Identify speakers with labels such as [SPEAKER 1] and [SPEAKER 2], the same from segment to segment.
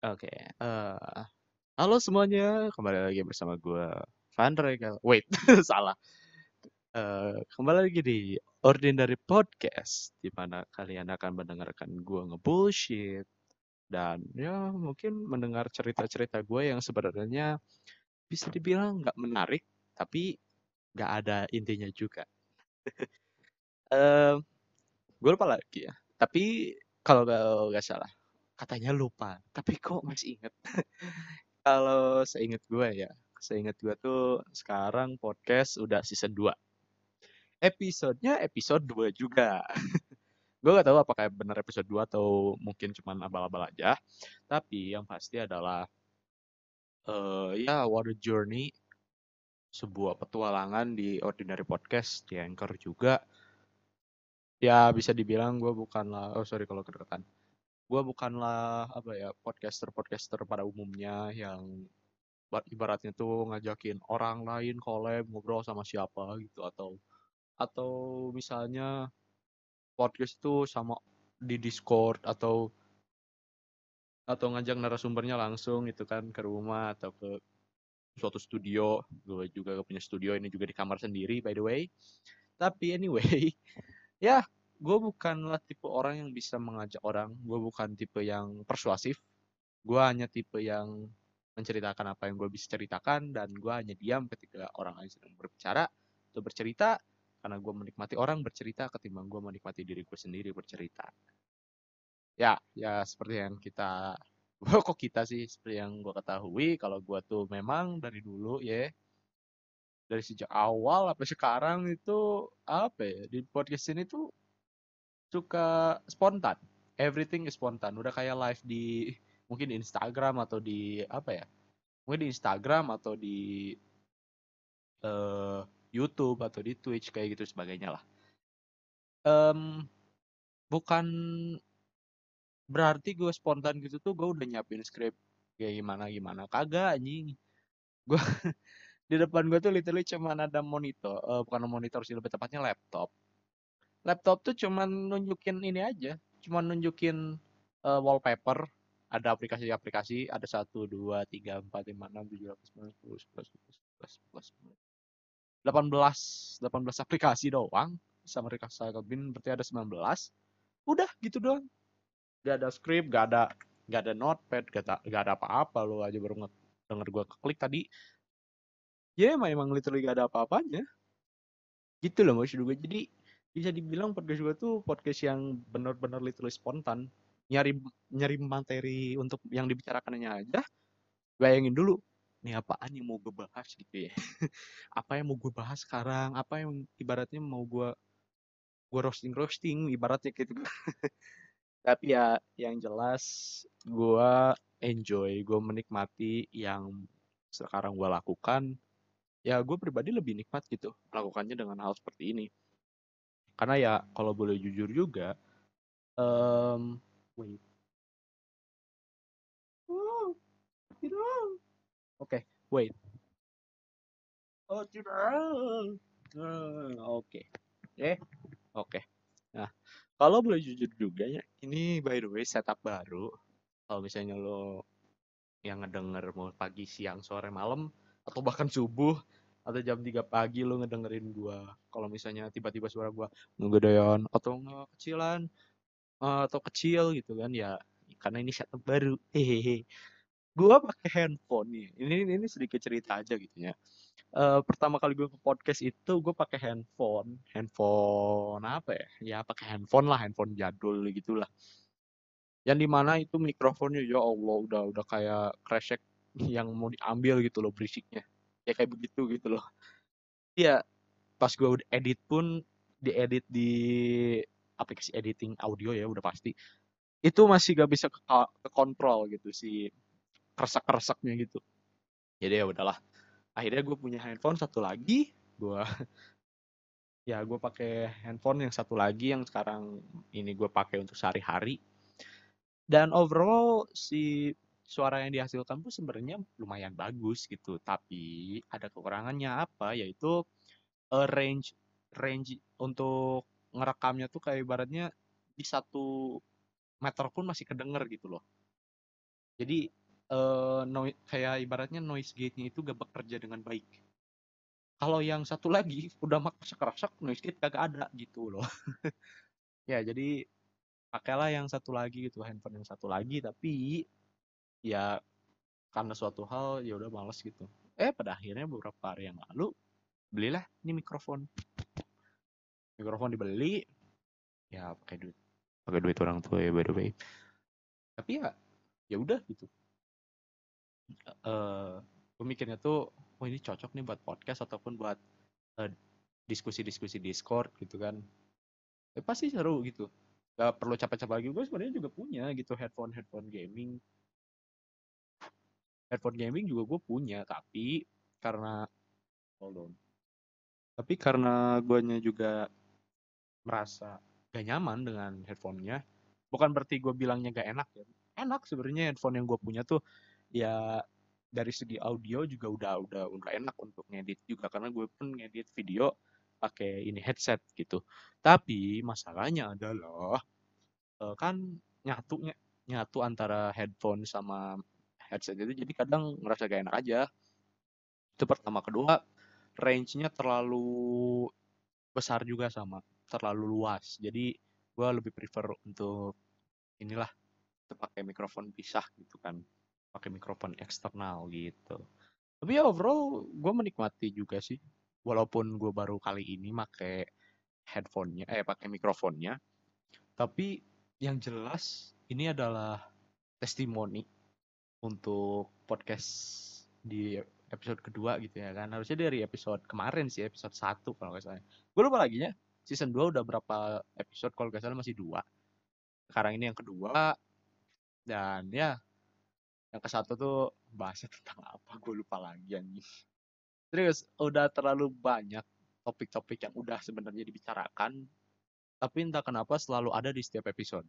[SPEAKER 1] Oke, eee, halo semuanya, kembali lagi bersama gue Van Regal. Wait salah, eee, kembali lagi di Ordinary Podcast, di mana kalian akan mendengarkan gue nge-bullshit, dan ya mungkin mendengar cerita-cerita gue yang sebenarnya bisa dibilang nggak menarik, tapi nggak ada intinya juga. Eee, gue lupa lagi ya, tapi kalau nggak salah katanya lupa, tapi kok masih inget. Kalau seinget gue ya, seinget gue tuh sekarang podcast udah season 2. Episodenya episode 2 juga. gue gak tahu apakah benar episode 2 atau mungkin cuman abal-abal aja. Tapi yang pasti adalah uh, ya what a journey sebuah petualangan di ordinary podcast di anchor juga ya bisa dibilang gue bukanlah oh sorry kalau kedekatan gue bukanlah apa ya podcaster podcaster pada umumnya yang ibaratnya tuh ngajakin orang lain collab ngobrol sama siapa gitu. Atau atau misalnya podcast itu sama di Discord atau atau ngajak narasumbernya langsung gitu kan ke rumah atau ke suatu studio. Gue juga punya studio ini juga di kamar sendiri by the way. Tapi anyway ya gue bukanlah tipe orang yang bisa mengajak orang. Gue bukan tipe yang persuasif. Gue hanya tipe yang menceritakan apa yang gue bisa ceritakan dan gue hanya diam ketika orang lain sedang berbicara atau bercerita karena gue menikmati orang bercerita ketimbang gue menikmati diri gue sendiri bercerita. Ya ya seperti yang kita kok kita sih seperti yang gue ketahui kalau gue tuh memang dari dulu ya dari sejak awal sampai sekarang itu apa ya di podcast ini tuh suka spontan. Everything is spontan. Udah kayak live di mungkin di Instagram atau di apa ya? Mungkin di Instagram atau di uh, YouTube atau di Twitch kayak gitu sebagainya lah. Um, bukan berarti gue spontan gitu tuh gue udah nyiapin skrip kayak gimana gimana kagak anjing gue di depan gue tuh literally cuma ada monitor uh, bukan monitor sih lebih tepatnya laptop laptop tuh cuman nunjukin ini aja, cuman nunjukin uh, wallpaper, ada aplikasi-aplikasi, ada satu, dua, tiga, empat, lima, enam, tujuh, delapan, sembilan, sepuluh, sebelas, sebelas, sebelas, delapan belas, delapan belas aplikasi doang. Sama Rika Bin berarti ada sembilan belas. Udah gitu doang. Gak ada script, gak ada gak ada notepad, gak ada, gak ada apa-apa lo aja baru denger gue klik tadi. Ya emang literally gak ada apa-apanya. Gitu loh maksud gue. Jadi bisa dibilang podcast gue tuh podcast yang benar-benar literally spontan. Nyari nyari materi untuk yang dibicarakannya aja bayangin dulu nih apaan yang mau gue bahas? Gitu ya. Apa yang mau gue bahas sekarang? Apa yang ibaratnya mau gue gue roasting roasting ibaratnya gitu. Tapi ya yang jelas gue enjoy gue menikmati yang sekarang gue lakukan. Ya gue pribadi lebih nikmat gitu melakukannya dengan hal seperti ini karena ya kalau boleh jujur juga um, wait. Oh tidak oke okay, wait. Oh tidak oke. Okay. eh oke. Okay. nah kalau boleh jujur juga ya ini by the way setup baru. Kalau misalnya lo yang ngedenger mau pagi siang sore malam atau bahkan subuh atau jam 3 pagi lu ngedengerin gua. Kalau misalnya tiba-tiba suara gua ngegedean atau ngekecilan uh, atau kecil gitu kan ya karena ini setup baru. Hehehe. Gua pakai handphone nih. Ini ini sedikit cerita aja gitu ya. Uh, pertama kali gua ke podcast itu gua pakai handphone. Handphone apa ya? Ya pakai handphone lah handphone jadul gitulah. Yang di mana itu mikrofonnya ya Allah udah udah kayak kresek yang mau diambil gitu loh berisiknya ya kayak begitu gitu loh. Iya pas gue udah edit pun diedit di aplikasi editing audio ya udah pasti. Itu masih gak bisa ke, kontrol gitu si keresak keresaknya gitu. Jadi ya udahlah. Akhirnya gue punya handphone satu lagi gue ya gue pakai handphone yang satu lagi yang sekarang ini gue pakai untuk sehari-hari. Dan overall si suara yang dihasilkan pun sebenarnya lumayan bagus gitu. Tapi ada kekurangannya apa? Yaitu uh, range range untuk ngerekamnya tuh kayak ibaratnya di satu meter pun masih kedenger gitu loh. Jadi uh, noi kayak ibaratnya noise gate-nya itu gak bekerja dengan baik. Kalau yang satu lagi udah maksa kerasak noise gate kagak ada gitu loh. Ya jadi pakailah yang satu lagi gitu handphone yang satu lagi tapi ya karena suatu hal ya udah males gitu. Eh pada akhirnya beberapa hari yang lalu belilah ini mikrofon. Mikrofon dibeli. Ya pakai duit. Pakai duit orang tua ya by the way. Tapi ya ya udah gitu. Uh, gue mikirnya tuh oh ini cocok nih buat podcast ataupun buat uh, diskusi-diskusi Discord gitu kan. Ya, pasti seru gitu. Gak perlu capek-capek lagi. Gue sebenarnya juga punya gitu headphone headphone gaming headphone gaming juga gue punya tapi karena hold on tapi karena guanya juga merasa gak nyaman dengan headphonenya bukan berarti gue bilangnya gak enak ya. Enak sebenarnya handphone yang gue punya tuh ya dari segi audio juga udah udah udah enak untuk ngedit juga karena gue pun ngedit video pakai ini headset gitu. Tapi masalahnya adalah eh, kan nyatunya nyatu antara headphone sama headset. Itu jadi kadang ngerasa gak enak aja. Itu pertama. Kedua range-nya terlalu besar juga sama. Terlalu luas. Jadi gue lebih prefer untuk inilah pakai mikrofon pisah gitu kan. Pakai mikrofon eksternal gitu. Tapi ya overall gue menikmati juga sih. Walaupun gue baru kali ini pakai headphonenya eh pakai mikrofonnya. Tapi yang jelas ini adalah testimoni untuk podcast di episode kedua gitu ya kan. Harusnya dari episode kemarin sih episode 1 kalau nggak salah. Gue lupa lagi ya season 2 udah berapa episode kalau nggak salah masih dua. Sekarang ini yang kedua dan ya yang ke satu tuh bahasnya tentang apa gue lupa lagi anjing. Terus udah terlalu banyak topik-topik yang udah sebenarnya dibicarakan tapi entah kenapa selalu ada di setiap episode.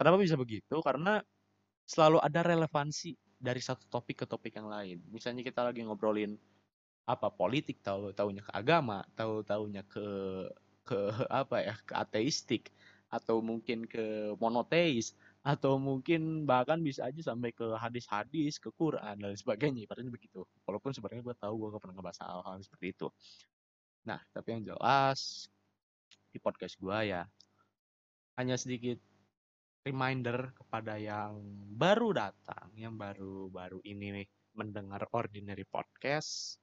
[SPEAKER 1] Kenapa bisa begitu? Karena selalu ada relevansi dari satu topik ke topik yang lain. Misalnya kita lagi ngobrolin apa politik tahu tahunya ke agama tahu tahunya ke ke apa ya ke ateistik atau mungkin ke monoteis atau mungkin bahkan bisa aja sampai ke hadis-hadis ke Quran dan sebagainya. Ibaratnya begitu. Walaupun sebenarnya gue tahu gue gak pernah ngebahas hal-hal seperti itu. Nah tapi yang jelas di podcast gue ya hanya sedikit reminder kepada yang baru datang yang baru-baru ini nih mendengar ordinary podcast.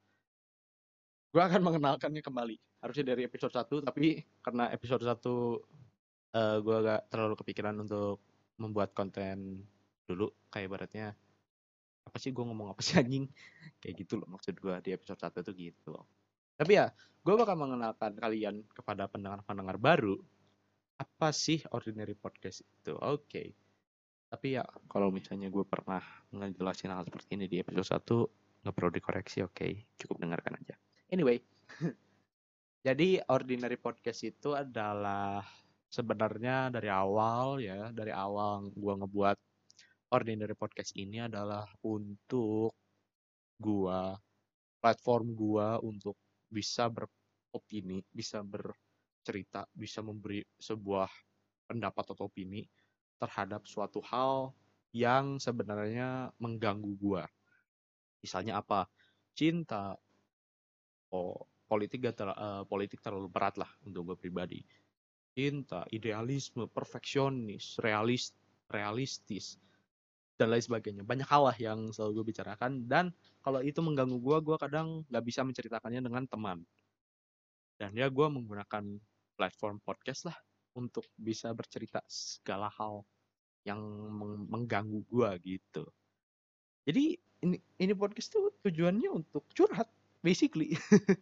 [SPEAKER 1] Gue akan mengenalkannya kembali. Harusnya dari episode 1 tapi karena episode 1 uh, gue agak terlalu kepikiran untuk membuat konten dulu kayak baratnya apa sih gue ngomong apa sih anjing? Kayak gitu loh maksud gue di episode 1 tuh gitu. Tapi ya gue bakal mengenalkan kalian kepada pendengar-pendengar baru apa sih ordinary podcast itu oke okay. tapi ya kalau misalnya gue pernah ngejelasin hal seperti ini di episode 1 nggak perlu dikoreksi oke okay. cukup dengarkan aja Anyway, jadi ordinary podcast itu adalah sebenarnya dari awal ya, dari awal gua ngebuat ordinary podcast ini adalah untuk gua platform gua untuk bisa beropini, bisa bercerita, bisa memberi sebuah pendapat atau opini terhadap suatu hal yang sebenarnya mengganggu gua. Misalnya apa? Cinta, oh, politik gak ter, uh, politik terlalu berat lah untuk gue pribadi cinta idealisme perfeksionis realis realistis dan lain sebagainya banyak hal lah yang selalu gue bicarakan dan kalau itu mengganggu gue gue kadang nggak bisa menceritakannya dengan teman dan ya gue menggunakan platform podcast lah untuk bisa bercerita segala hal yang mengganggu gue gitu. Jadi ini ini podcast tuh tujuannya untuk curhat basically.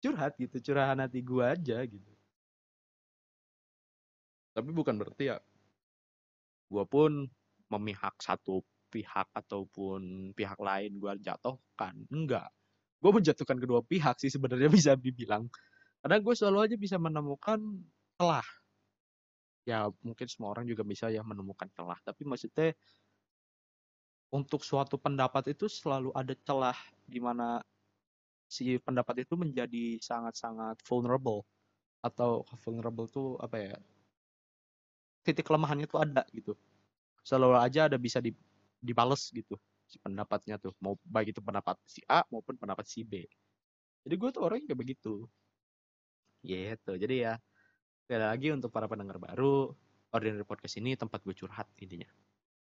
[SPEAKER 1] Curhat gitu curahan hati gue aja gitu. Tapi bukan berarti ya gue pun memihak satu pihak ataupun pihak lain gue jatuhkan. Enggak. Gue menjatuhkan kedua pihak sih sebenarnya bisa dibilang karena gue selalu aja bisa menemukan celah. Ya mungkin semua orang juga bisa ya menemukan celah tapi maksudnya untuk suatu pendapat itu selalu ada celah di mana si pendapat itu menjadi sangat-sangat vulnerable atau vulnerable tuh apa ya titik kelemahannya tuh ada gitu. Selalu aja ada bisa di dibales gitu si pendapatnya tuh mau baik itu pendapat si A maupun pendapat si B. Jadi gue tuh orangnya kayak begitu gitu. Jadi ya sekali lagi untuk para pendengar baru ordinary podcast ini tempat gue curhat intinya.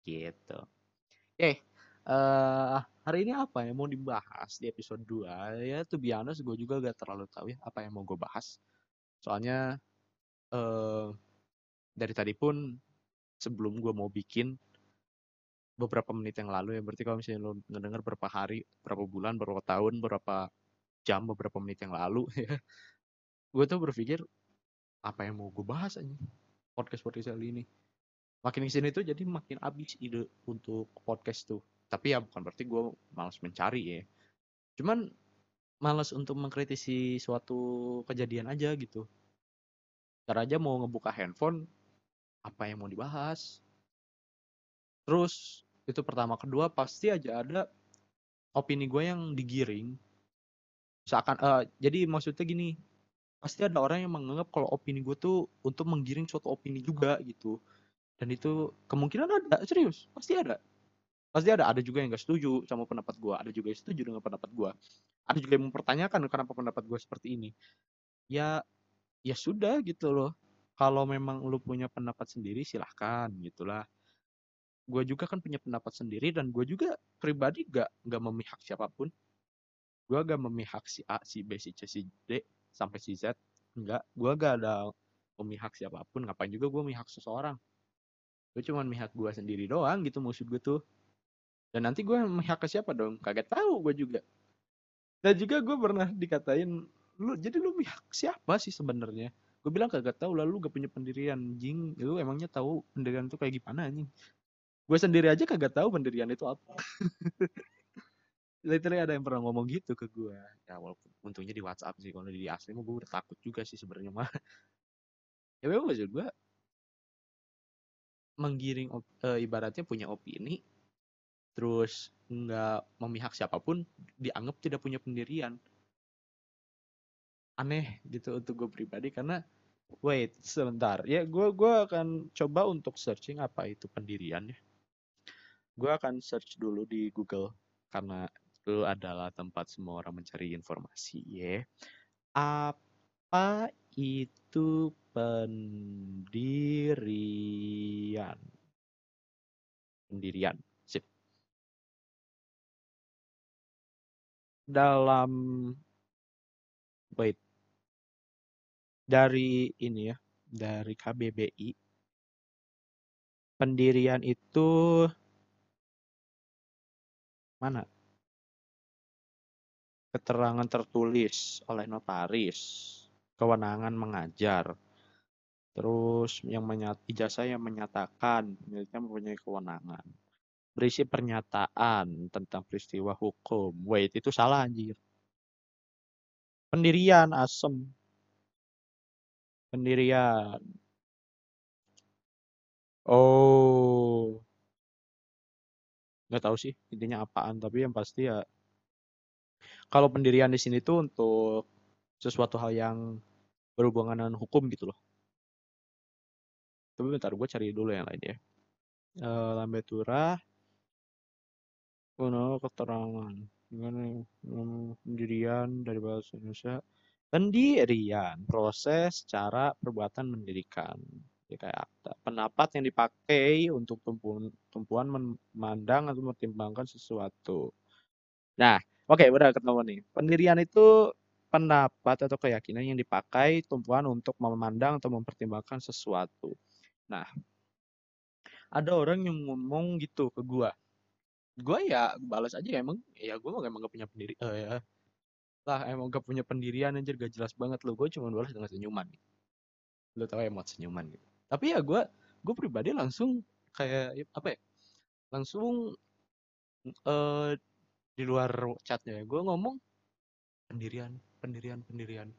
[SPEAKER 1] Gitu. Oke uh, hari ini apa yang mau dibahas di episode 2 ya tuh biasa gue juga gak terlalu tahu ya apa yang mau gue bahas. Soalnya uh, dari tadi pun sebelum gue mau bikin beberapa menit yang lalu ya berarti kalau misalnya lo ngedenger berapa hari berapa bulan berapa tahun berapa jam beberapa menit yang lalu ya gue tuh berpikir apa yang mau gue bahas aja podcast podcast kali ini. Makin ke sini tuh jadi makin habis ide untuk podcast tuh. Tapi ya bukan berarti gue malas mencari ya. Cuman malas untuk mengkritisi suatu kejadian aja gitu. Cara aja mau ngebuka handphone apa yang mau dibahas? Terus itu pertama. Kedua pasti aja ada opini gue yang digiring. Seakan uh, jadi maksudnya gini pasti ada orang yang menganggap kalau opini gue tuh untuk menggiring suatu opini juga gitu. Dan itu kemungkinan ada serius pasti ada. Pasti ada ada juga yang gak setuju sama pendapat gue ada juga yang setuju dengan pendapat gue ada juga yang mempertanyakan kenapa pendapat gue seperti ini. Ya ya sudah gitu loh. Kalau memang lu punya pendapat sendiri silahkan gitulah. Gue juga kan punya pendapat sendiri dan gue juga pribadi gak gak memihak siapa pun. Gue gak memihak si A si B si C si D sampai si Z enggak. Gue gak ada memihak siapa pun ngapain juga gue memihak seseorang. Gue cuma memihak gue sendiri doang gitu maksud gue tuh. Dan nanti gue memihak ke siapa dong? Kaget tahu gue juga. Dan juga gue pernah dikatain lu jadi lu memihak siapa sih sebenarnya? Gue bilang kagak tahu lalu gak punya pendirian jing lu emangnya tahu pendirian itu kayak gimana anjing? Gue sendiri aja kagak tahu pendirian itu apa literally ada yang pernah ngomong gitu ke gue ya walaupun untungnya di WhatsApp sih kalau di asli mah gue udah takut juga sih sebenarnya mah. Ya memang maksud gue menggiring e, ibaratnya punya opini terus nggak memihak siapa pun dianggap tidak punya pendirian. Aneh gitu untuk gue pribadi karena wait sebentar. Ya gue gua akan coba untuk searching apa itu pendirian ya. Gue akan search dulu di Google karena itu adalah tempat semua orang mencari informasi ya. Apa itu pendirian? Pendirian. Sip. Dalam wait. Dari ini ya, dari KBBI pendirian itu Mana? Keterangan tertulis oleh notaris, kewenangan mengajar. Terus yang menyat, ijazah yang menyatakan miliknya mempunyai kewenangan. Berisi pernyataan tentang peristiwa hukum. Wait, itu salah anjir. Pendirian asem. Pendirian. Oh nggak tahu sih intinya apaan tapi yang pasti ya kalau pendirian di sini tuh untuk sesuatu hal yang berhubungan dengan hukum gitu loh. Tapi bentar gue cari dulu yang lain ya. E, lambe turah oh, keterangan. Dengan pendirian dari bahasa Indonesia. Pendirian proses cara perbuatan mendirikan. Ya kayak pendapat yang dipakai untuk tumpuan tumpuan memandang atau mempertimbangkan sesuatu. Nah, oke udah ketemu nih. Pendirian itu pendapat atau keyakinan yang dipakai tumpuan untuk memandang atau mempertimbangkan sesuatu. Nah, ada orang yang ngomong gitu ke gua. Gua ya balas aja ya, emang ya gua emang gak punya pendiri uh, ya. Lah emang gak punya pendirian anjir gak jelas banget lo. Gue cuma balas dengan senyuman. Lo tau emot senyuman gitu tapi ya gue gue pribadi langsung kayak apa ya langsung uh, di luar chatnya. Gue ngomong pendirian pendirian pendirian.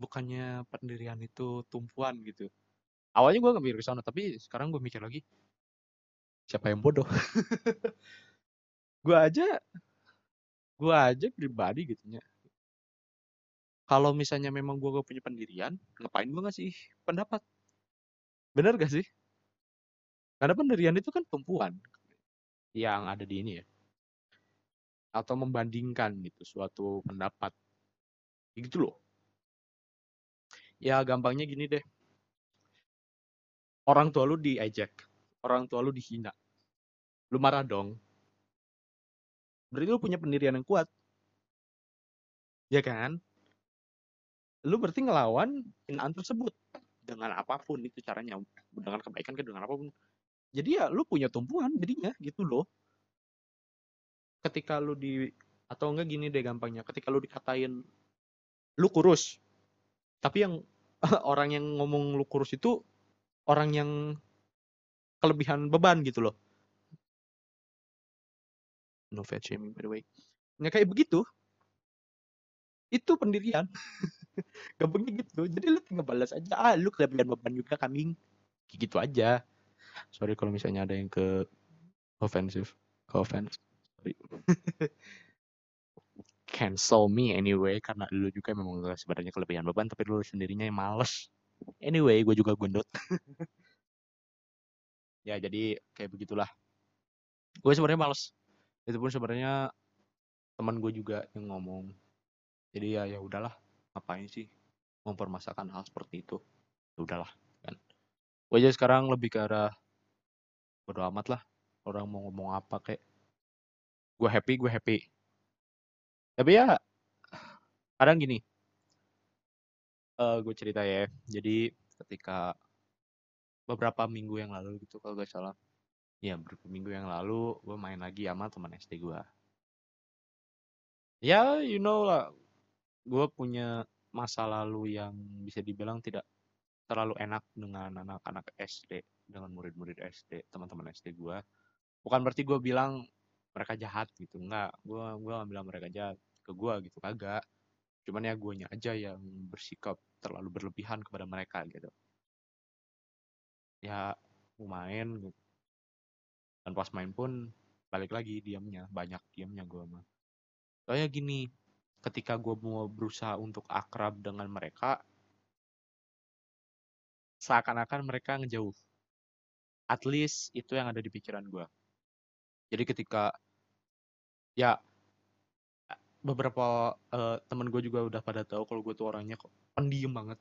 [SPEAKER 1] Bukannya pendirian itu tumpuan gitu. Awalnya gue mikir ke sana tapi sekarang gue mikir lagi siapa yang bodoh? Gue aja gue aja pribadi gitu ya kalau misalnya memang gue gak punya pendirian, ngapain gue ngasih pendapat? Bener gak sih? Karena pendirian itu kan tumpuan yang ada di ini ya. Atau membandingkan gitu suatu pendapat. Gitu loh. Ya gampangnya gini deh. Orang tua lu diejek. Orang tua lu dihina. Lu marah dong. Berarti lu punya pendirian yang kuat. Ya kan? Lu berarti ngelawan hinaan tersebut. Dengan apa pun itu caranya. Dengan kebaikan ke dengan apa pun. Jadi ya lu punya tumpuan jadinya gitu loh. Ketika lu di atau enggak gini deh gampangnya. Ketika lu dikatain lu kurus. Tapi yang orang yang ngomong lu kurus itu orang yang kelebihan beban gitu loh. No fat shaming by the way. Ya kayak begitu. Itu pendirian. Gampangnya gitu. Jadi lu tinggal balas aja. Ah, lu kelebihan beban juga kambing. Gitu aja. Sorry kalau misalnya ada yang ke offensive. Ke offense. Sorry. Cancel me anyway. Karena lu juga memang sebenarnya kelebihan beban. Tapi lu sendirinya yang males. Anyway, gue juga gendut. ya jadi kayak begitulah. Gue sebenarnya males. Itu pun sebenarnya teman gue juga yang ngomong. Jadi ya ya udahlah, ngapain sih mempermasakan hal seperti itu? Ya udahlah kan. Gue aja sekarang lebih ke arah bodo amat lah. Orang mau ngomong apa kayak gue happy, gue happy. Tapi ya kadang gini. Uh, gue cerita ya. Jadi ketika beberapa minggu yang lalu gitu kalau gak salah ya beberapa minggu yang lalu gue main lagi sama teman SD gue ya you know lah gue punya masa lalu yang bisa dibilang tidak terlalu enak dengan anak-anak SD dengan murid-murid SD teman-teman SD gue bukan berarti gue bilang mereka jahat gitu enggak. Gue gue gak bilang mereka jahat ke gue gitu kagak. Cuman ya guanya aja yang bersikap terlalu berlebihan kepada mereka gitu. Ya main gitu. Dan pas main pun balik lagi diamnya banyak diamnya gue mah. Soalnya gini ketika gue mau berusaha untuk akrab dengan mereka seakan-akan mereka ngejauh. At least itu yang ada di pikiran gue jadi ketika ya beberapa uh, teman gue juga udah pada tahu kalau gue tuh orangnya kok pendiam banget.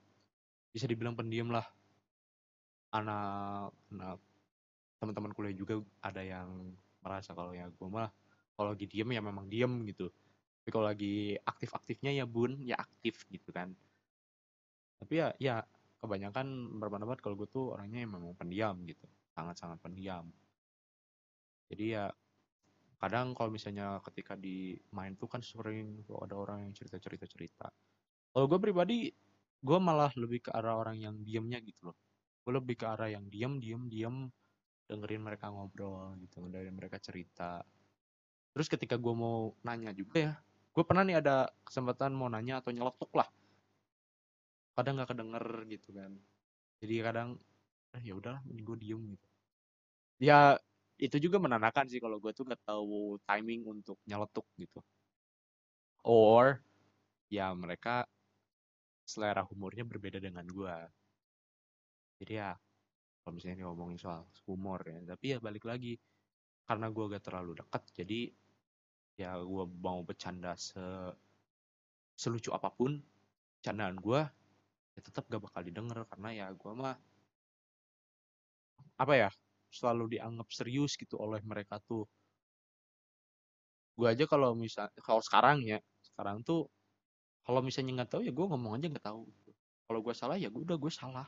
[SPEAKER 1] Bisa dibilang pendiam lah. Anak anak teman-teman kuliah juga ada yang merasa kalau ya gue mah kalau lagi diem ya memang diem gitu. Tapi kalau lagi aktif-aktifnya ya bun ya aktif gitu kan. Tapi ya ya kebanyakan berpendapat kalau gue tuh orangnya yang memang pendiam gitu sangat-sangat pendiam. Jadi ya kadang kalau misalnya ketika di main tuh kan sering tuh ada orang yang cerita-cerita cerita kalau gue pribadi gue malah lebih ke arah orang yang diamnya gitu loh. Gue lebih ke arah yang diem diem diem dengerin mereka ngobrol gitu dari mereka cerita. Terus ketika gue mau nanya juga ya gue pernah nih ada kesempatan mau nanya atau nyeletuk lah kadang nggak kedenger gitu kan. Jadi kadang eh, ya udahlah gue diem gitu. Ya itu juga menandakan sih kalau gue tuh gak tahu timing untuk nyeletuk gitu. Or ya mereka selera humornya berbeda dengan gue jadi ya kalau misalnya ngomongin soal humor ya tapi ya balik lagi karena gue gak terlalu dekat jadi ya gue mau bercanda se selucu apa pun candaan gue ya tetap gak bakal didengar karena ya gue mah apa ya selalu dianggap serius gitu oleh mereka tuh. Gue aja kalau misal kalau sekarang ya sekarang tuh kalau misalnya nggak tahu ya gue ngomong aja nggak tahu kalau gue salah ya gue udah gue salah.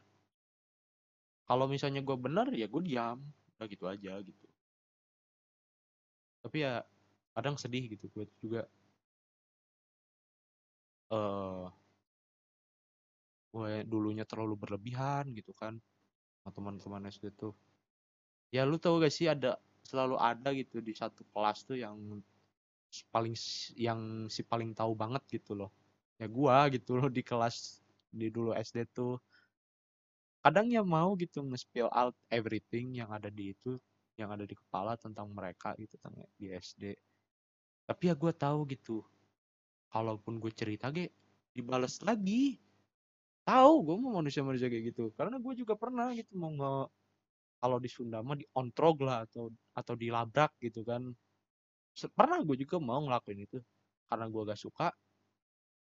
[SPEAKER 1] Kalau misalnya gue benar ya gue diam udah gitu aja gitu. Tapi ya kadang sedih gitu gue juga. Eh uh, gue dulunya terlalu berlebihan gitu kan sama teman-teman SD tuh. Ya lu tau gak sih ada selalu ada gitu di satu kelas tuh yang paling yang si paling tahu banget gitu loh. Ya gua gitu loh di kelas di dulu SD tuh. Kadang ya mau gitu nge-spill out everything yang ada di itu yang ada di kepala tentang mereka gitu tentang di SD tapi ya gue tahu gitu kalaupun gue cerita ge dibales lagi tahu gue mau manusia-manusia kayak gitu. Karena gue juga pernah gitu mau nge kalau di Sunda mah diontrog lah atau atau dilabrak gitu kan. Pernah gue juga mau ngelakuin itu karena gue gak suka.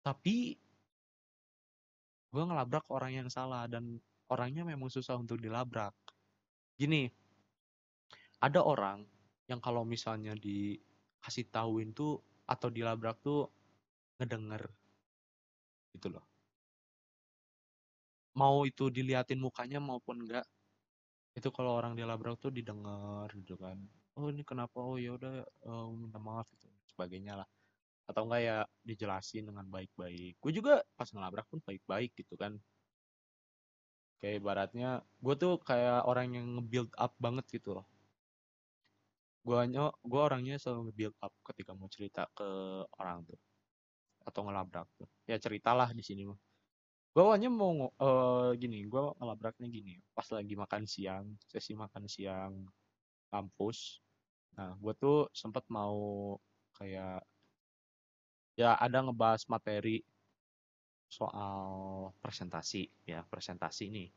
[SPEAKER 1] Tapi gue ngelabrak orang yang salah dan orangnya memang susah untuk dilabrak. Gini ada orang yang kalau misalnya dikasih tahuin tuh atau dilabrak tuh ngedenger gitu loh mau itu diliatin mukanya maupun enggak itu kalau orang dilabrak tuh didengar gitu kan oh ini kenapa? Oh ya udah eh, minta maaf gitu sebagainya lah. Atau enggak ya dijelasin dengan baik-baik. Gue juga pas ngelabrak pun baik-baik gitu kan. Kayak ibaratnya gue tuh kayak orang yang nge-build up banget gitu loh. Gue gue orangnya selalu nge-build up ketika mau cerita ke orang tuh atau ngelabrak tuh. Ya ceritalah di sini mah gue awalnya mau eh, gini gue ngelabraknya gini pas lagi makan siang sesi makan siang kampus nah gue tuh sempet mau kayak ya ada ngebahas materi soal presentasi ya presentasi nih.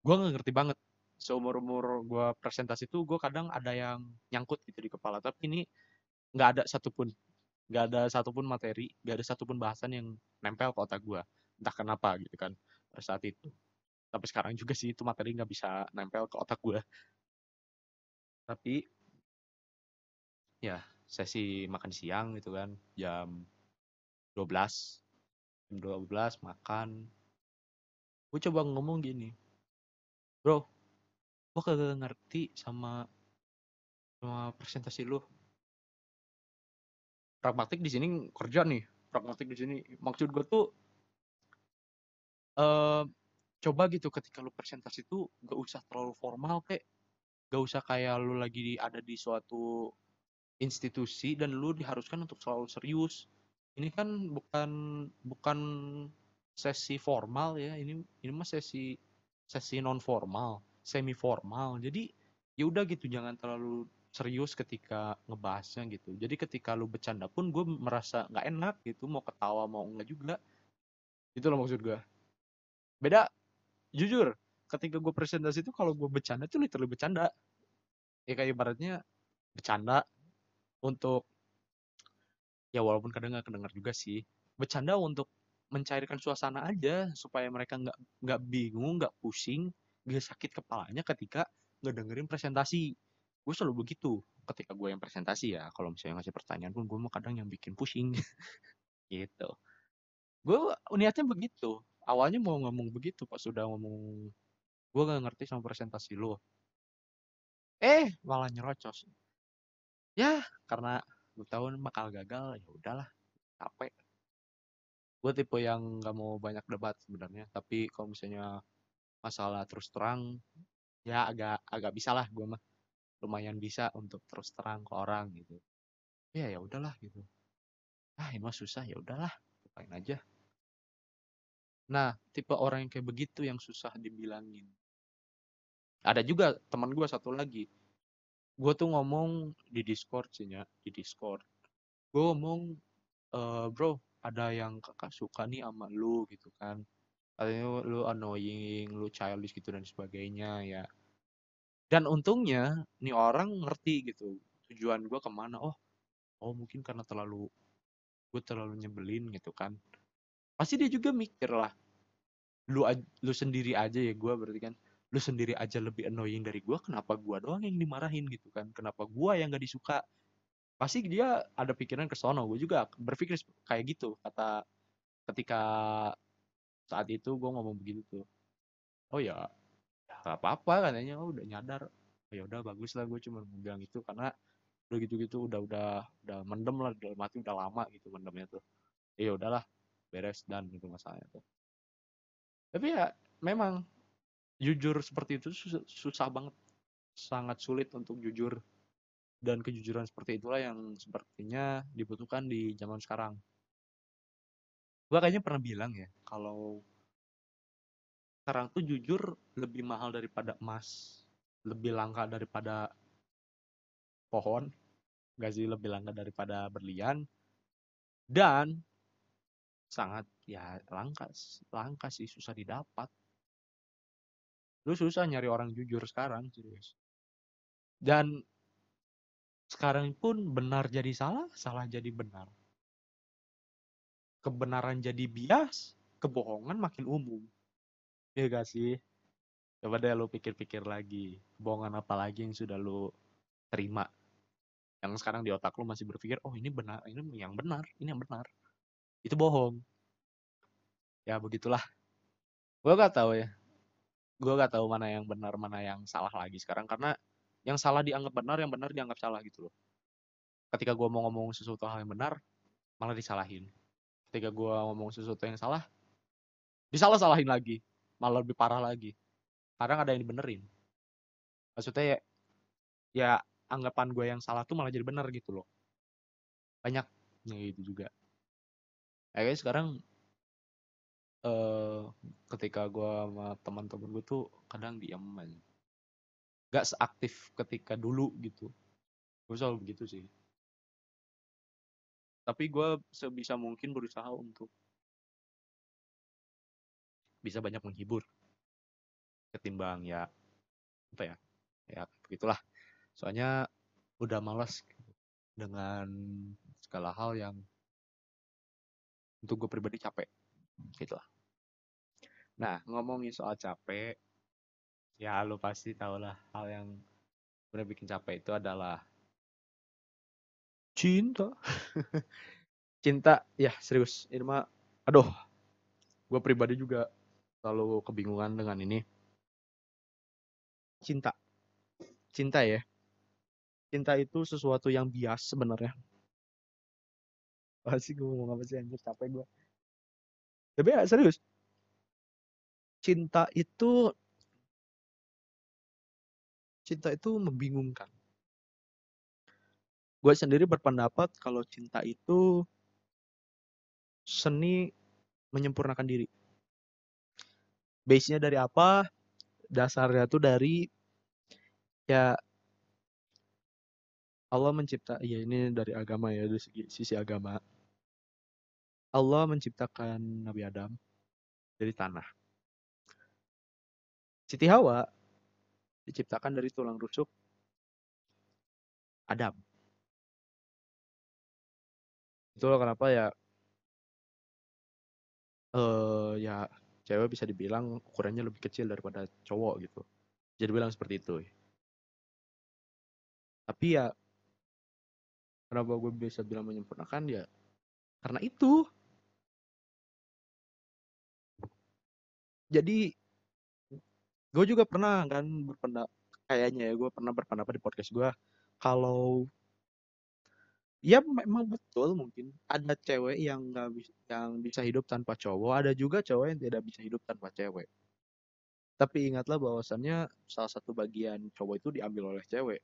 [SPEAKER 1] Gue nggak ngerti banget seumur umur gue presentasi tuh gue kadang ada yang nyangkut gitu di kepala tapi ini nggak ada satupun nggak ada satupun materi nggak ada satupun bahasan yang nempel ke otak gue entah kenapa gitu kan pada saat itu. Tapi sekarang juga sih itu materi nggak bisa nempel ke otak gue tapi ya sesi makan siang gitu kan jam 12 jam 12 makan. Gue coba ngomong gini bro gue kagak ngerti sama sama presentasi lu. Pragmatik di sini kerja nih. Pragmatik di sini. Maksud gue tuh eh coba gitu ketika lu presentasi tuh gak usah terlalu formal kayak gak usah kayak lu lagi di- ada di suatu institusi dan lu diharuskan untuk selalu serius. Ini kan bukan bukan sesi formal ya ini ini mah sesi sesi non formal semi formal jadi ya udah gitu jangan terlalu serius ketika ngebahasnya gitu. Jadi ketika lu bercanda pun gue merasa nggak enak gitu mau ketawa mau enggak juga. Itu loh maksud gue beda jujur ketika gue presentasi itu kalau gue bercanda tuh literally bercanda. Ya kayak ibaratnya bercanda untuk ya walaupun kadang nggak kedengar juga sih bercanda untuk mencairkan suasana aja supaya mereka nggak nggak bingung nggak pusing nggak sakit kepalanya ketika ngedengerin presentasi. Gue selalu begitu ketika gue yang presentasi ya. Kalau misalnya ngasih pertanyaan pun gue mau kadang yang bikin pusing. Gitu. Gue niatnya begitu awalnya mau ngomong begitu pas sudah ngomong gue gak ngerti sama presentasi lo eh malah nyerocos. Ya karena gue tahu bakal gagal ya udahlah capek. Gue tipe yang nggak mau banyak debat sebenarnya tapi kalau misalnya masalah terus terang ya agak agak bisa lah gue mah. Lumayan bisa untuk terus terang ke orang gitu. Ya ya udahlah gitu. Ah mah susah ya udahlah lupain aja nah tipe orang yang kayak begitu yang susah dibilangin. Ada juga teman gue satu lagi. Gue tuh ngomong di discord sih ya di discord. Gue ngomong eh bro ada yang kakak suka nih sama lu gitu kan. Katanya lu annoying lu childish gitu dan sebagainya ya. Dan untungnya nih orang ngerti gitu. Tujuan gue ke mana? Oh oh mungkin karena terlalu gue terlalu nyebelin gitu kan pasti dia juga mikir lah lu lu sendiri aja ya gue berarti kan. Lu sendiri aja lebih annoying dari gue kenapa gue doang yang dimarahin? gitu kan. Kenapa gue yang gak disuka? Pasti dia ada pikiran ke sono. Gue juga berpikir kayak gitu. Kata ketika saat itu gue ngomong begitu tuh oh ya gak apa-apa katanya. Oh udah nyadar. Oh, ya udah bagus lah gue cuma bilang itu karena udah gitu-gitu udah udah udah mendem lah dalam hati udah lama gitu mendemnya tuh. Ya udahlah beres dan itu masalahnya tuh. Tapi ya memang jujur seperti itu susah, banget. Sangat sulit untuk jujur. Dan kejujuran seperti itulah yang sepertinya dibutuhkan di zaman sekarang. Gue kayaknya pernah bilang ya kalau sekarang tuh jujur lebih mahal daripada emas lebih langka daripada pohon gak sih? Lebih langka daripada berlian. Dan sangat ya langka langka sih susah didapat. Lu susah nyari orang jujur sekarang serius. Dan sekarang pun benar jadi salah salah jadi benar. Kebenaran jadi bias kebohongan makin umum. Ya gak sih? Coba deh lu pikir-pikir lagi kebohongan apa lagi yang sudah lu terima? Yang sekarang di otak lu masih berpikir oh ini benar ini yang benar ini yang benar itu bohong. Ya begitulah. Gue gak tahu ya. Gue gak tahu mana yang benar mana yang salah lagi sekarang. Karena yang salah dianggap benar yang benar dianggap salah gitu loh. Ketika gue mau ngomong sesuatu hal yang benar malah disalahin. Ketika gue ngomong sesuatu yang salah disalah salahin lagi. Malah lebih parah lagi. Kadang ada yang dibenerin. Maksudnya ya, ya anggapan gue yang salah tuh malah jadi benar gitu loh. Banyak ya gitu juga kayaknya sekarang eh ketika gue sama teman-teman gue tuh kadang diam aja gak seaktif ketika dulu gitu. Gue selalu begitu sih. Tapi gue sebisa mungkin berusaha untuk bisa banyak menghibur. Ketimbang ya apa ya ya begitulah. Soalnya udah malas dengan segala hal yang untuk gue pribadi capek. Gitu lah. Nah ngomongin soal capek ya lo pasti tau lah hal yang benar bikin capek itu adalah cinta. Cinta ya serius. Ini mah aduh gue pribadi juga selalu kebingungan dengan ini. Cinta. Cinta ya. Cinta itu sesuatu yang bias sebenarnya pasti gue ngomong apa sih anjir capek gue tapi ya serius. Cinta itu cinta itu membingungkan. Gue sendiri berpendapat kalau cinta itu seni menyempurnakan diri. Base-nya dari apa? Dasarnya tuh dari ya Allah mencipta ya ini dari agama ya dari segi, sisi agama. Allah menciptakan Nabi Adam dari tanah. Siti Hawa diciptakan dari tulang rusuk Adam. Itulah kenapa ya? Eh ya cewek bisa dibilang ukurannya lebih kecil daripada cowok gitu. Jadi bilang seperti itu. Tapi ya kenapa gue bisa bilang menyempurnakan? Ya karena itu. Jadi gue juga pernah kan berpendapat kayaknya ya gue pernah berpendapat di podcast gue kalau ya memang betul mungkin ada cewek yang nggak bisa yang bisa hidup tanpa cowok ada juga cowok yang tidak bisa hidup tanpa cewek. Tapi ingatlah bahwasannya salah satu bagian cowok itu diambil oleh cewek.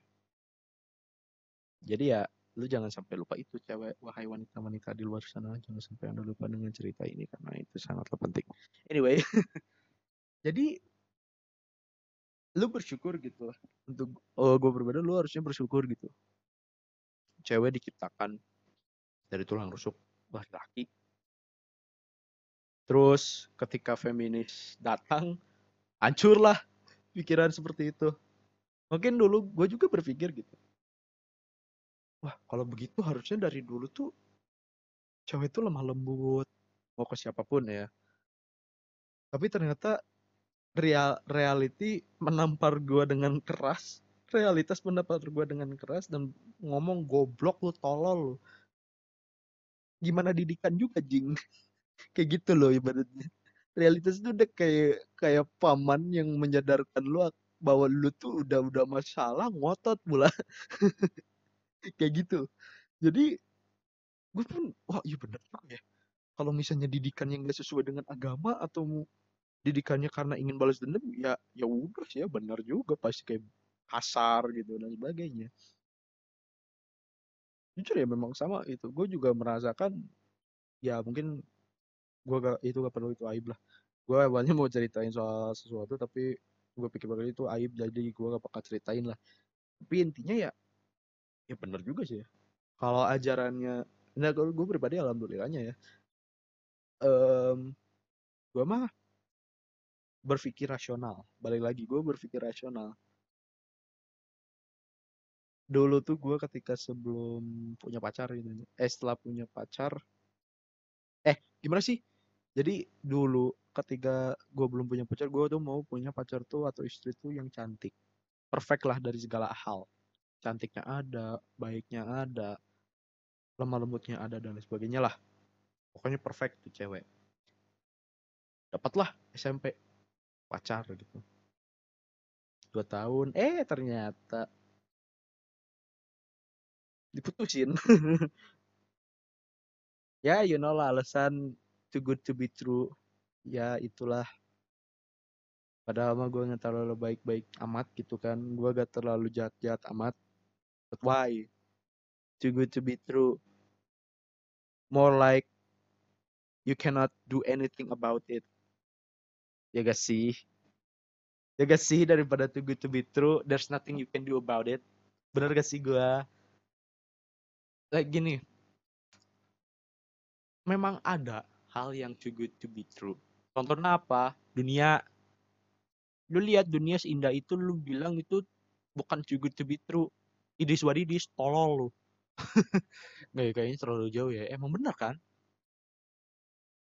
[SPEAKER 1] Jadi ya lu jangan sampai lupa itu cewek wahai wanita-wanita di luar sana. Jangan sampai anda lupa dengan cerita ini karena itu sangatlah penting. Anyway jadi lu bersyukur gitu untuk oh gue berbeda lu harusnya bersyukur gitu. Cewek diciptakan dari tulang rusuk laki-laki. Terus ketika feminis datang hancurlah pikiran seperti itu. Mungkin dulu gue juga berpikir gitu wah kalau begitu harusnya dari dulu tuh cewek itu lemah lembut mau ke siapa pun ya. Tapi ternyata real reality menampar gue dengan keras realitas menampar gue dengan keras dan ngomong goblok lu tolol lu. Gimana didikan juga jing? Kayak gitu loh ibaratnya. Realitas itu udah kayak kayak paman yang menyadarkan lu bahwa lu tuh udah udah masalah ngotot pula kayak gitu. Jadi gue pun wah iya bener ya. Kalau misalnya didikan yang gak sesuai dengan agama atau didikannya karena ingin balas dendam ya ya udah sih ya benar juga. Pasti kayak kasar gitu dan sebagainya. Jujur ya memang sama itu. Gue juga merasakan ya mungkin gue gak itu gak perlu itu aib lah. Gue awalnya mau ceritain soal sesuatu tapi gue pikir bakal itu aib jadi gue gak bakal ceritain lah. Tapi intinya ya ya benar juga sih ya. Kalau ajarannya nah gue pribadi alhamdulillahnya ya. Um, gue mah berpikir rasional. Balik lagi gue berpikir rasional. Dulu tuh gue ketika sebelum punya pacar gitu eh setelah punya pacar eh gimana sih? Jadi dulu ketika gue belum punya pacar gue tuh mau punya pacar tuh atau istri tuh yang cantik. Perfect lah dari segala hal cantiknya ada baiknya ada lemah lembutnya ada dan sebagainya lah. Pokoknya perfect tuh cewek. Dapatlah SMP pacar gitu. Dua tahun. Eh ternyata. Diputusin. Ya you know lah alasan too good to be true. Ya itulah. Padahal mah gue nggak terlalu baik-baik amat gitu kan. Gue gak terlalu jahat-jahat amat but why? Too good to be true. More like you cannot do anything about it. Ya gak sih? Ya gak sih daripada too good to be true there's nothing you can do about it. Bener gak sih gue like gini. Memang ada hal yang too good to be true. Contohnya apa? Dunia. Lu lihat dunia seindah itu lu bilang itu bukan too good to be true it is what it is tolol lu. Nggak ya, kayaknya terlalu jauh ya. Emang benar kan?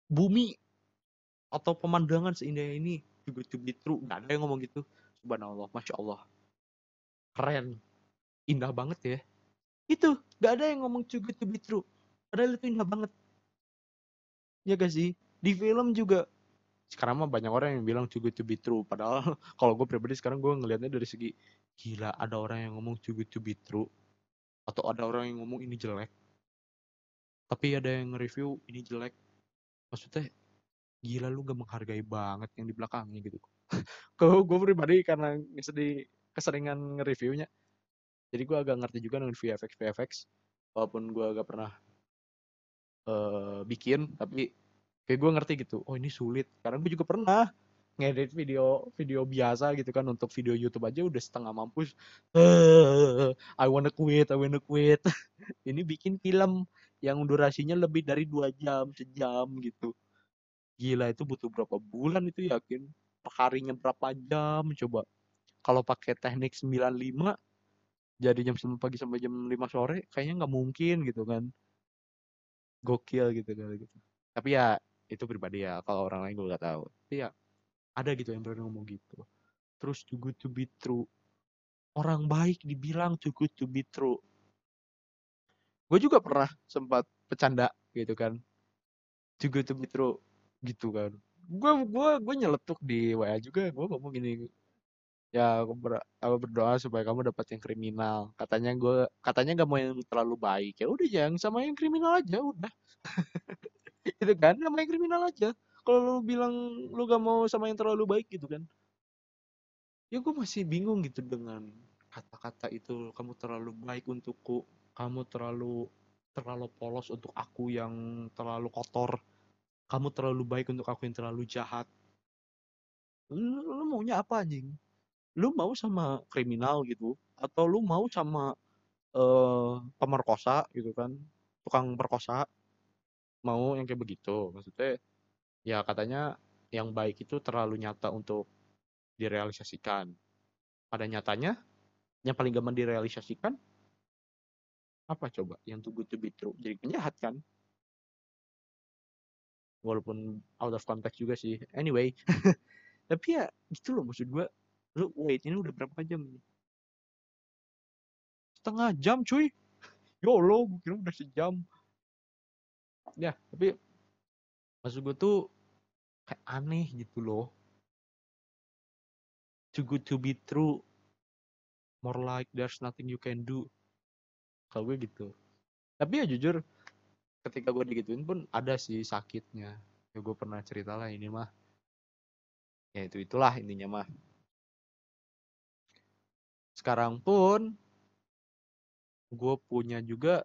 [SPEAKER 1] Bumi atau pemandangan seindah ini good to be true nggak ada yang ngomong gitu. Subhanallah masya Allah. Keren. Indah banget ya. Itu nggak ada yang ngomong good to be true padahal itu indah banget. Ya gak sih? Di film juga. Sekarang mah banyak orang yang bilang good to be true padahal kalau gue pribadi sekarang gue ngelihatnya dari segi gila ada orang yang ngomong be true. Atau ada orang yang ngomong ini jelek. Tapi ada yang nge-review ini jelek. Maksudnya gila lu gak menghargai banget yang di belakangnya gitu. Kalau gue pribadi karena sedih keseringan nge-reviewnya jadi gue agak ngerti juga dengan VFX VFX walaupun gue agak pernah uh, bikin tapi kayak gue ngerti gitu oh ini sulit. Karena gue juga pernah ngedit video video biasa gitu kan untuk video YouTube aja udah setengah mampus uh, I wanna quit I wanna quit. Ini bikin film yang durasinya lebih dari dua jam sejam gitu. Gila itu butuh berapa bulan itu yakin? Harinya berapa jam coba. Kalau pakai teknik 95 jadi jam 9 pagi sampai jam 5 sore kayaknya nggak mungkin gitu kan. Gokil gitu kali gitu. Tapi ya itu pribadi ya kalau orang lain gue gak tahu. Tapi ya ada gitu yang berani ngomong gitu. Terus too good to be true. Orang baik dibilang too good to be true. Gue juga pernah sempat bercanda gitu kan. Too good to be true gitu kan. Gue gue gue nyeletuk di WA juga gue ngomong gini ya aku, ber, aku berdoa supaya kamu dapat yang kriminal. Katanya gue katanya gak mau yang terlalu baik. Ya udah jangan sama yang kriminal aja udah. Gitu kan sama yang kriminal aja kalau lu bilang lu gak mau sama yang terlalu baik gitu kan? Ya gue masih bingung gitu dengan kata-kata itu kamu terlalu baik untukku kamu terlalu terlalu polos untuk aku yang terlalu kotor kamu terlalu baik untuk aku yang terlalu jahat. Lu, lu maunya apa anjing? Lu mau sama kriminal gitu atau lu mau sama uh, pemerkosa gitu kan tukang perkosa? Mau yang kayak begitu maksudnya ya katanya yang baik itu terlalu nyata untuk direalisasikan. Pada nyatanya yang paling gampang direalisasikan apa coba? Yang too good to be true. Jadi penjahat kan? Walaupun out of context juga sih. Anyway tapi ya gitu loh maksud gue lu wait ini udah berapa jam nih setengah jam cuy. Lo gue kira udah sejam. Ya tapi maksud gue tuh kayak aneh gitu loh. Too good to be true. More like there's nothing you can do. Kalau gue gitu. Tapi ya jujur ketika gue digituin pun ada sih sakitnya. Ya gue pernah cerita lah ini mah. Ya itu itulah intinya mah. Sekarang pun gue punya juga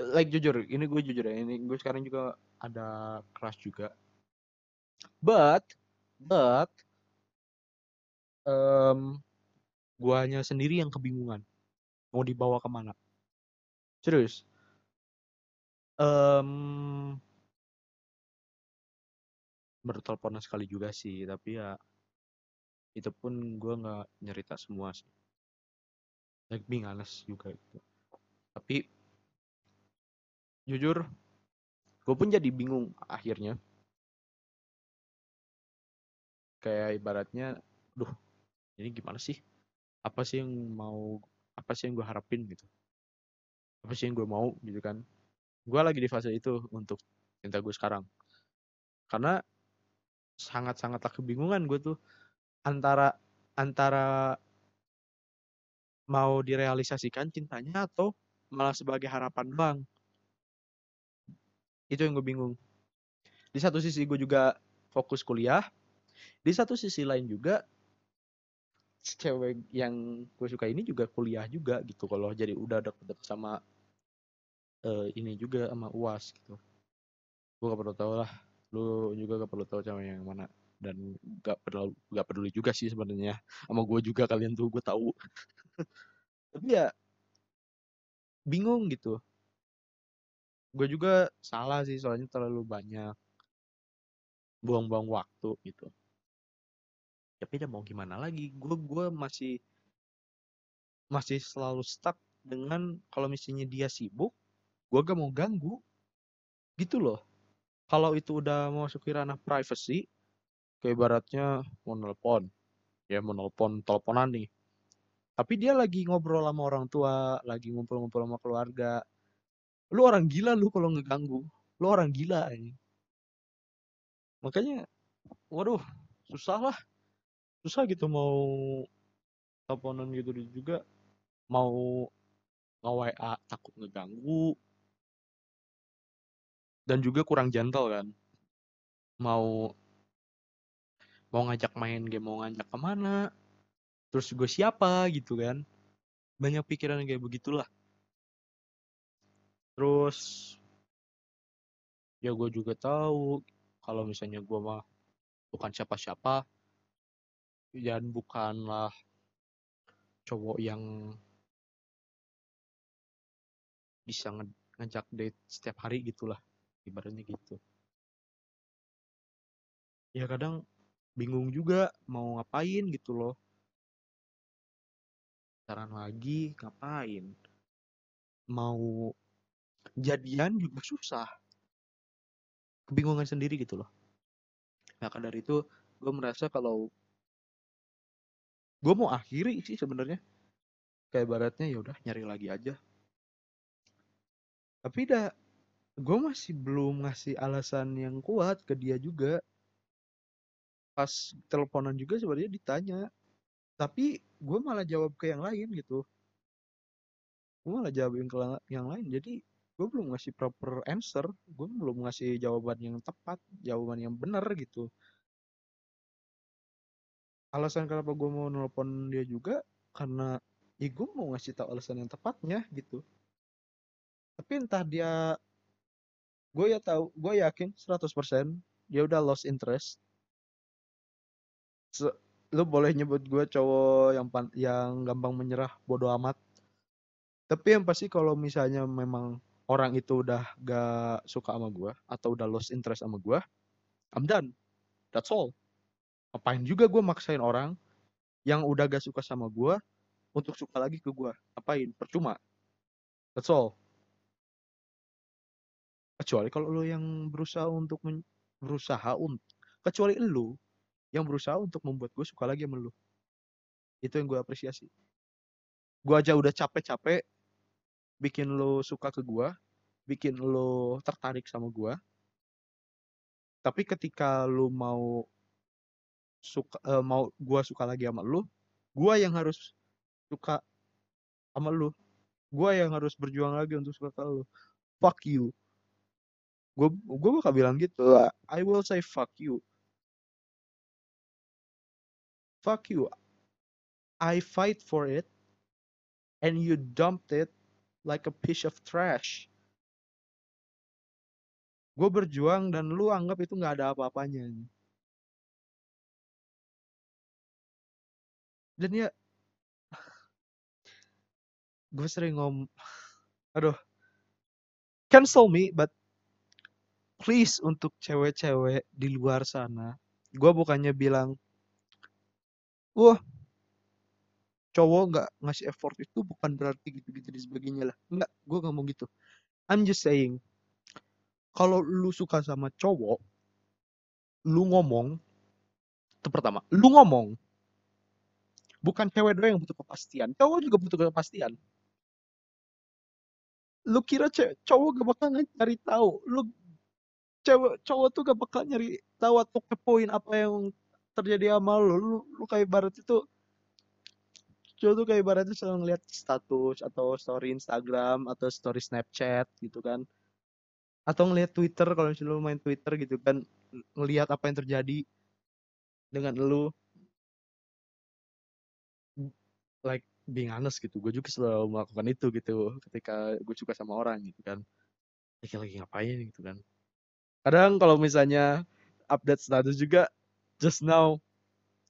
[SPEAKER 1] like jujur ini gue jujur ya ini gue sekarang juga ada crush juga. But but um, guanya sendiri yang kebingungan. Mau dibawa ke mana? Serius. Um, baru teleponan sekali juga sih tapi ya itu pun gue nggak nyerita semua sih. Like being honest juga gitu. Tapi jujur gue pun jadi bingung akhirnya. Kayak ibaratnya duh ini gimana sih? Apa sih yang mau apa sih yang gue harapin? Gitu. Apa sih yang gue mau? Gitu kan. Gue lagi di fase itu untuk cinta gue sekarang. Karena sangat-sangatlah kebingungan gue tuh antara antara mau direalisasikan cintanya atau malah sebagai harapan bang itu yang gue bingung. Di satu sisi gue juga fokus kuliah di satu sisi lain juga cewek yang gue suka ini juga kuliah juga gitu. Kalau jadi udah deket sama uh, ini juga sama uas gitu. Gue gak perlu tahu lah. Lu juga gak perlu tahu sama yang mana. Dan gak perlu gak peduli juga sih sebenarnya. Sama gue juga kalian tuh gue tahu. Tapi ya bingung gitu gue juga salah sih soalnya terlalu banyak buang-buang waktu gitu. Tapi udah mau gimana lagi gue gue masih masih selalu stuck dengan kalau misalnya dia sibuk gue gak mau ganggu. Gitu loh. Kalau itu udah mau masuk ranah privacy kayak ibaratnya mau nelpon ya mau nelpon teleponan nih. Tapi dia lagi ngobrol sama orang tua lagi ngumpul-ngumpul sama keluarga lu orang gila lu kalau ngeganggu. Lu orang gila ini makanya waduh susah lah. Susah gitu mau teleponan gitu juga. Mau nge-WA takut ngeganggu. Dan juga kurang gentle kan. Mau mau ngajak main game mau ngajak ke mana. Terus gue siapa gitu kan. Banyak pikiran kayak begitulah terus ya gue juga tahu kalau misalnya gue mah bukan siapa-siapa dan bukanlah cowok yang bisa nge ngajak date setiap hari gitulah ibaratnya gitu. Ya kadang bingung juga mau ngapain gitu loh. Saran lagi ngapain? Mau jadian juga susah. Kebingungan sendiri gitu loh. Maka dari itu gue merasa kalau gue mau akhiri sih sebenarnya. Kayak baratnya ya udah nyari lagi aja. Tapi dah gue masih belum ngasih alasan yang kuat ke dia juga. Pas teleponan juga sebenarnya ditanya. Tapi gue malah jawab ke yang lain gitu. Gue malah jawabin ke yang lain. Jadi gue belum ngasih proper answer gue belum ngasih jawaban yang tepat jawaban yang benar gitu. Alasan kenapa gue mau nelpon dia juga karena ya gue mau ngasih tahu alasan yang tepatnya gitu. Tapi entah dia gue ya tahu gue yakin 100% dia udah lost interest. So, lu boleh nyebut gue cowok yang yang gampang menyerah bodoh amat. Tapi yang pasti kalau misalnya memang orang itu udah gak suka sama gue atau udah lost interest sama gue I'm done that's all Ngapain juga gue maksain orang yang udah gak suka sama gue untuk suka lagi ke gue. Ngapain? Percuma. That's all. Kecuali kalau lo yang berusaha untuk berusaha untuk kecuali lo yang berusaha untuk membuat gue suka lagi sama lo. Itu yang gue apresiasi. Gue aja udah capek-capek bikin lo suka ke gue, bikin lo tertarik sama gue. Tapi ketika lo mau suka uh, mau gua suka lagi sama lu gua yang harus suka sama lu gua yang harus berjuang lagi untuk suka ke lu fuck you. Gua gua bakal bilang gitu I will say fuck you. Fuck you. I fight for it and you dumped it like a piece of trash. Gue berjuang dan lu anggap itu nggak ada apa-apanya. Dan ya gue sering ngom aduh cancel me but please untuk cewek-cewek di luar sana. Gue bukannya bilang wah cowok nggak ngasih effort itu bukan berarti gitu-gitu dan sebagainya lah. Nggak gue nggak mau gitu. I'm just saying kalau lu suka sama cowok lu ngomong itu pertama lu ngomong bukan cewek doang yang butuh kepastian cowok juga butuh kepastian. Lu kira cewek cowok gak bakal nyari tahu lu cewek cowok tuh gak bakal nyari tahu atau kepoin apa yang terjadi sama lu lu, lu kayak barat itu cowok tuh kayak ibaratnya selalu ngeliat status atau story Instagram atau story Snapchat gitu kan. Atau ngeliat Twitter kalau misalnya lu main Twitter gitu kan ngelihat apa yang terjadi dengan lu. Like being honest gitu. Gue juga selalu melakukan itu gitu ketika gue suka sama orang gitu kan. Lagi lagi ngapain gitu kan. Kadang kalau misalnya update status juga just now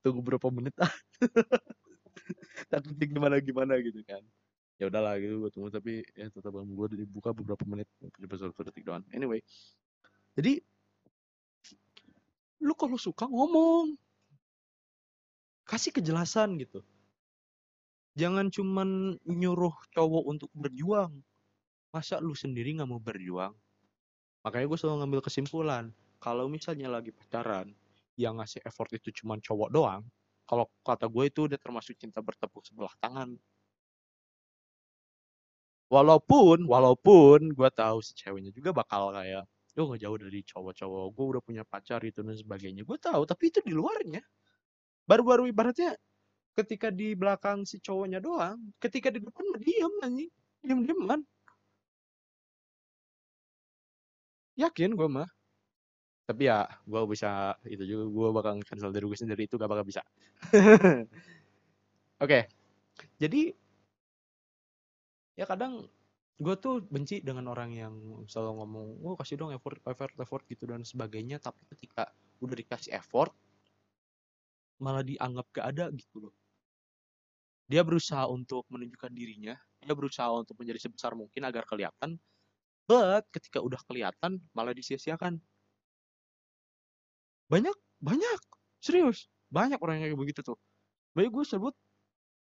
[SPEAKER 1] tunggu berapa menit ah takutnya gimana gimana gitu kan. Ya udahlah gitu gue tunggu tapi ya tetap gue dibuka beberapa menit coba satu detik doang. Anyway. Jadi lu kalau suka ngomong. Kasih kejelasan gitu. Jangan cuman nyuruh cowok untuk berjuang. Masa lu sendiri nggak mau berjuang? Makanya gue selalu ngambil kesimpulan. Kalau misalnya lagi pacaran yang ngasih effort itu cuman cowok doang kalau kata gue itu udah termasuk cinta bertepuk sebelah tangan. Walaupun walaupun gue tahu si ceweknya juga bakal kayak gue gak jauh dari cowok-cowok gue udah punya pacar itu dan sebagainya. Gue tahu tapi itu di luarnya. Baru-baru ibaratnya ketika di belakang si cowoknya doang ketika di depan diam anjing. Diam diaman yakin gue mah tapi ya gue bisa itu juga gue bakal cancel dari gue sendiri itu gak bakal bisa. Oke. Okay. jadi ya kadang gue tuh benci dengan orang yang selalu ngomong oh kasih dong effort effort effort gitu dan sebagainya tapi ketika udah dikasih effort malah dianggap gak ada gitu loh. Dia berusaha untuk menunjukkan dirinya dia berusaha untuk menjadi sebesar mungkin agar kelihatan but ketika udah kelihatan malah disia-siakan banyak banyak. Serius. Banyak orang yang kayak begitu tuh. Banyak gue sebut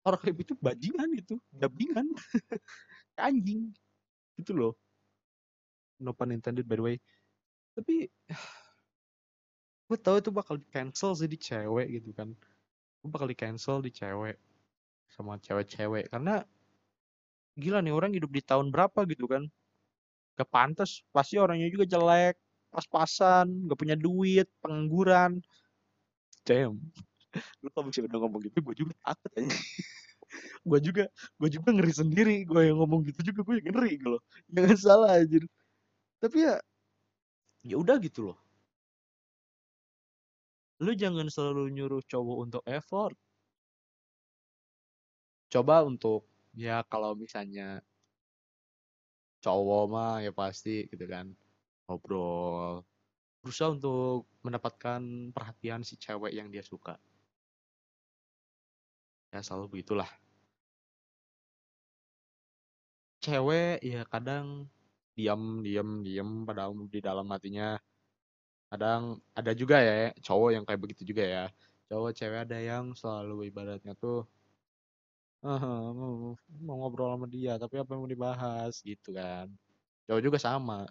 [SPEAKER 1] orang kayak gitu bajingan gitu dabingan anjing. Gitu loh. No pun intended by the way. Tapi gue tahu itu bakal di cancel sih di cewek gitu kan. Gue bakal di cancel di cewek. Sama cewek-cewek. Karena gila nih orang hidup di tahun berapa gitu kan. Gak pantas. Pasti orangnya juga jelek pas-pasan, gak punya duit, pengangguran. Damn. Lu kalau bisa udah ngomong gitu, gue juga takut aja. gue juga, gue juga ngeri sendiri. Gue yang ngomong gitu juga, gue yang ngeri gitu loh. Jangan salah aja. Tapi ya, ya udah gitu loh. Lu jangan selalu nyuruh cowok untuk effort. Coba untuk, ya kalau misalnya cowok mah ya pasti gitu kan ngobrol, berusaha untuk mendapatkan perhatian si cewek yang dia suka. Ya selalu begitulah. Cewek ya kadang diam diam diam padahal di dalam hatinya kadang ada juga ya cowok yang kayak begitu juga ya cowok cewek ada yang selalu ibaratnya tuh uh, mau ngobrol sama dia tapi apa yang mau dibahas gitu kan cowok juga sama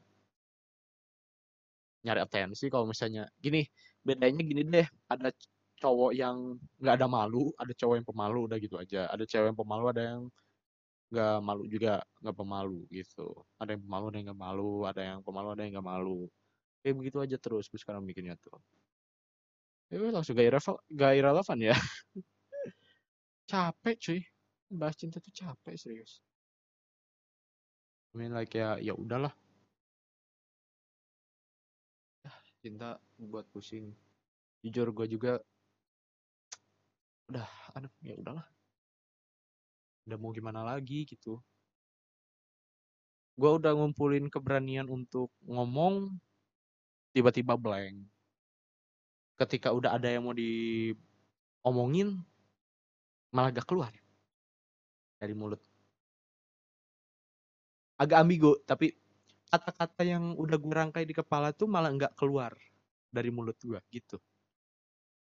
[SPEAKER 1] nyari atensi kalau misalnya. Gini bedanya gini deh ada cowok yang nggak ada malu ada cowok yang pemalu udah gitu aja. Ada cewek yang pemalu ada yang nggak malu juga nggak pemalu gitu. Ada yang pemalu ada yang nggak malu. Ada yang pemalu ada yang nggak malu. Kayak begitu aja terus gue sekarang bikinnya tuh. Ya langsung gak, irrelevan, gak irrelevan ya. Capek cuy. Bahas cinta tuh capek serius. I mean like ya ya udahlah cinta buat pusing. Jujur gue juga udah aduh ya udahlah. Udah mau gimana lagi gitu. Gue udah ngumpulin keberanian untuk ngomong tiba-tiba blank. Ketika udah ada yang mau diomongin malah gak keluar dari mulut. Agak ambigu tapi kata-kata yang udah gue rangkai di kepala tuh malah nggak keluar dari mulut gue gitu.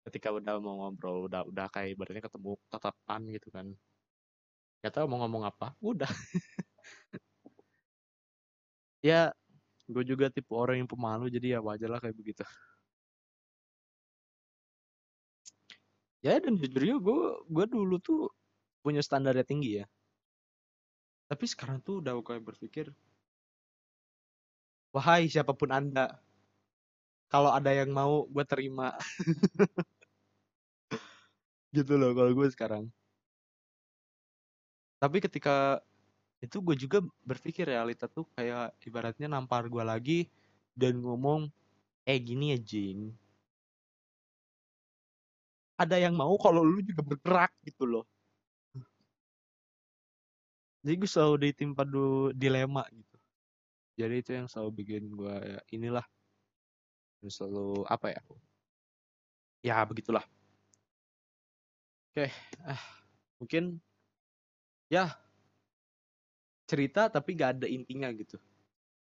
[SPEAKER 1] Ketika udah mau ngobrol udah udah kayak ibaratnya ketemu tatapan gitu kan. Gak tahu mau ngomong apa udah. Ya gue juga tipe orang yang pemalu jadi ya wajar lah kayak begitu. Ya dan jujurnya gue gue dulu tuh punya standarnya tinggi ya. Tapi sekarang tuh udah kayak berpikir wahai siapa pun anda kalau ada yang mau gue terima. Gitu loh kalau gue sekarang. Tapi ketika itu gue juga berpikir realita tuh kayak ibaratnya nampar gue lagi dan ngomong eh gini ya Jing ada yang mau kalau lu juga bergerak gitu loh. Jadi gue selalu ditimpa du dilema gitu jadi itu yang selalu bikin gue ya inilah. Selalu apa ya? Ya begitulah. Oke ah mungkin ya. Cerita tapi gak ada intinya gitu.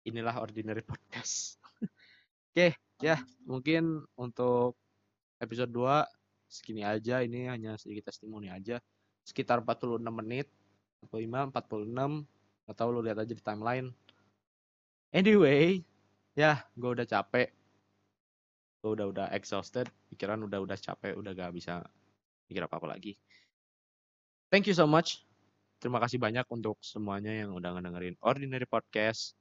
[SPEAKER 1] Inilah ordinary podcast. Oke ya. Mungkin untuk episode 2 segini aja. Ini hanya sedikit testimoni aja. Sekitar 46 menit 45 46 atau lu lihat aja di timeline anyway ya gue udah capek. Gue udah udah exhausted. Pikiran udah udah capek udah gak bisa mikir apa apa lagi. Thank you so much. Terima kasih banyak untuk semuanya yang udah ngedengerin ordinary podcast.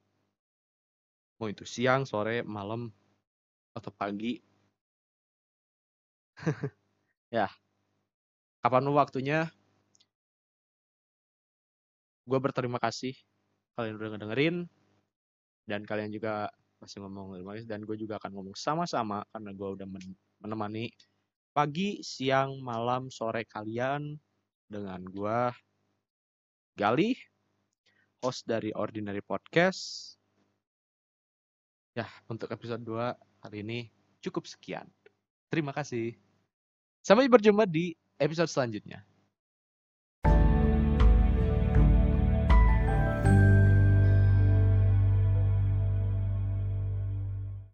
[SPEAKER 1] Mau itu siang sore malam atau pagi. Ya kapan waktunya? Gue berterima kasih kalian udah ngedengerin dan kalian juga masih ngomong kasih dan gue juga akan ngomong sama-sama karena gue udah menemani pagi, siang, malam, sore kalian dengan gue Gali, host dari Ordinary Podcast. Ya, untuk episode 2 kali ini cukup sekian. Terima kasih. Sampai berjumpa di episode selanjutnya.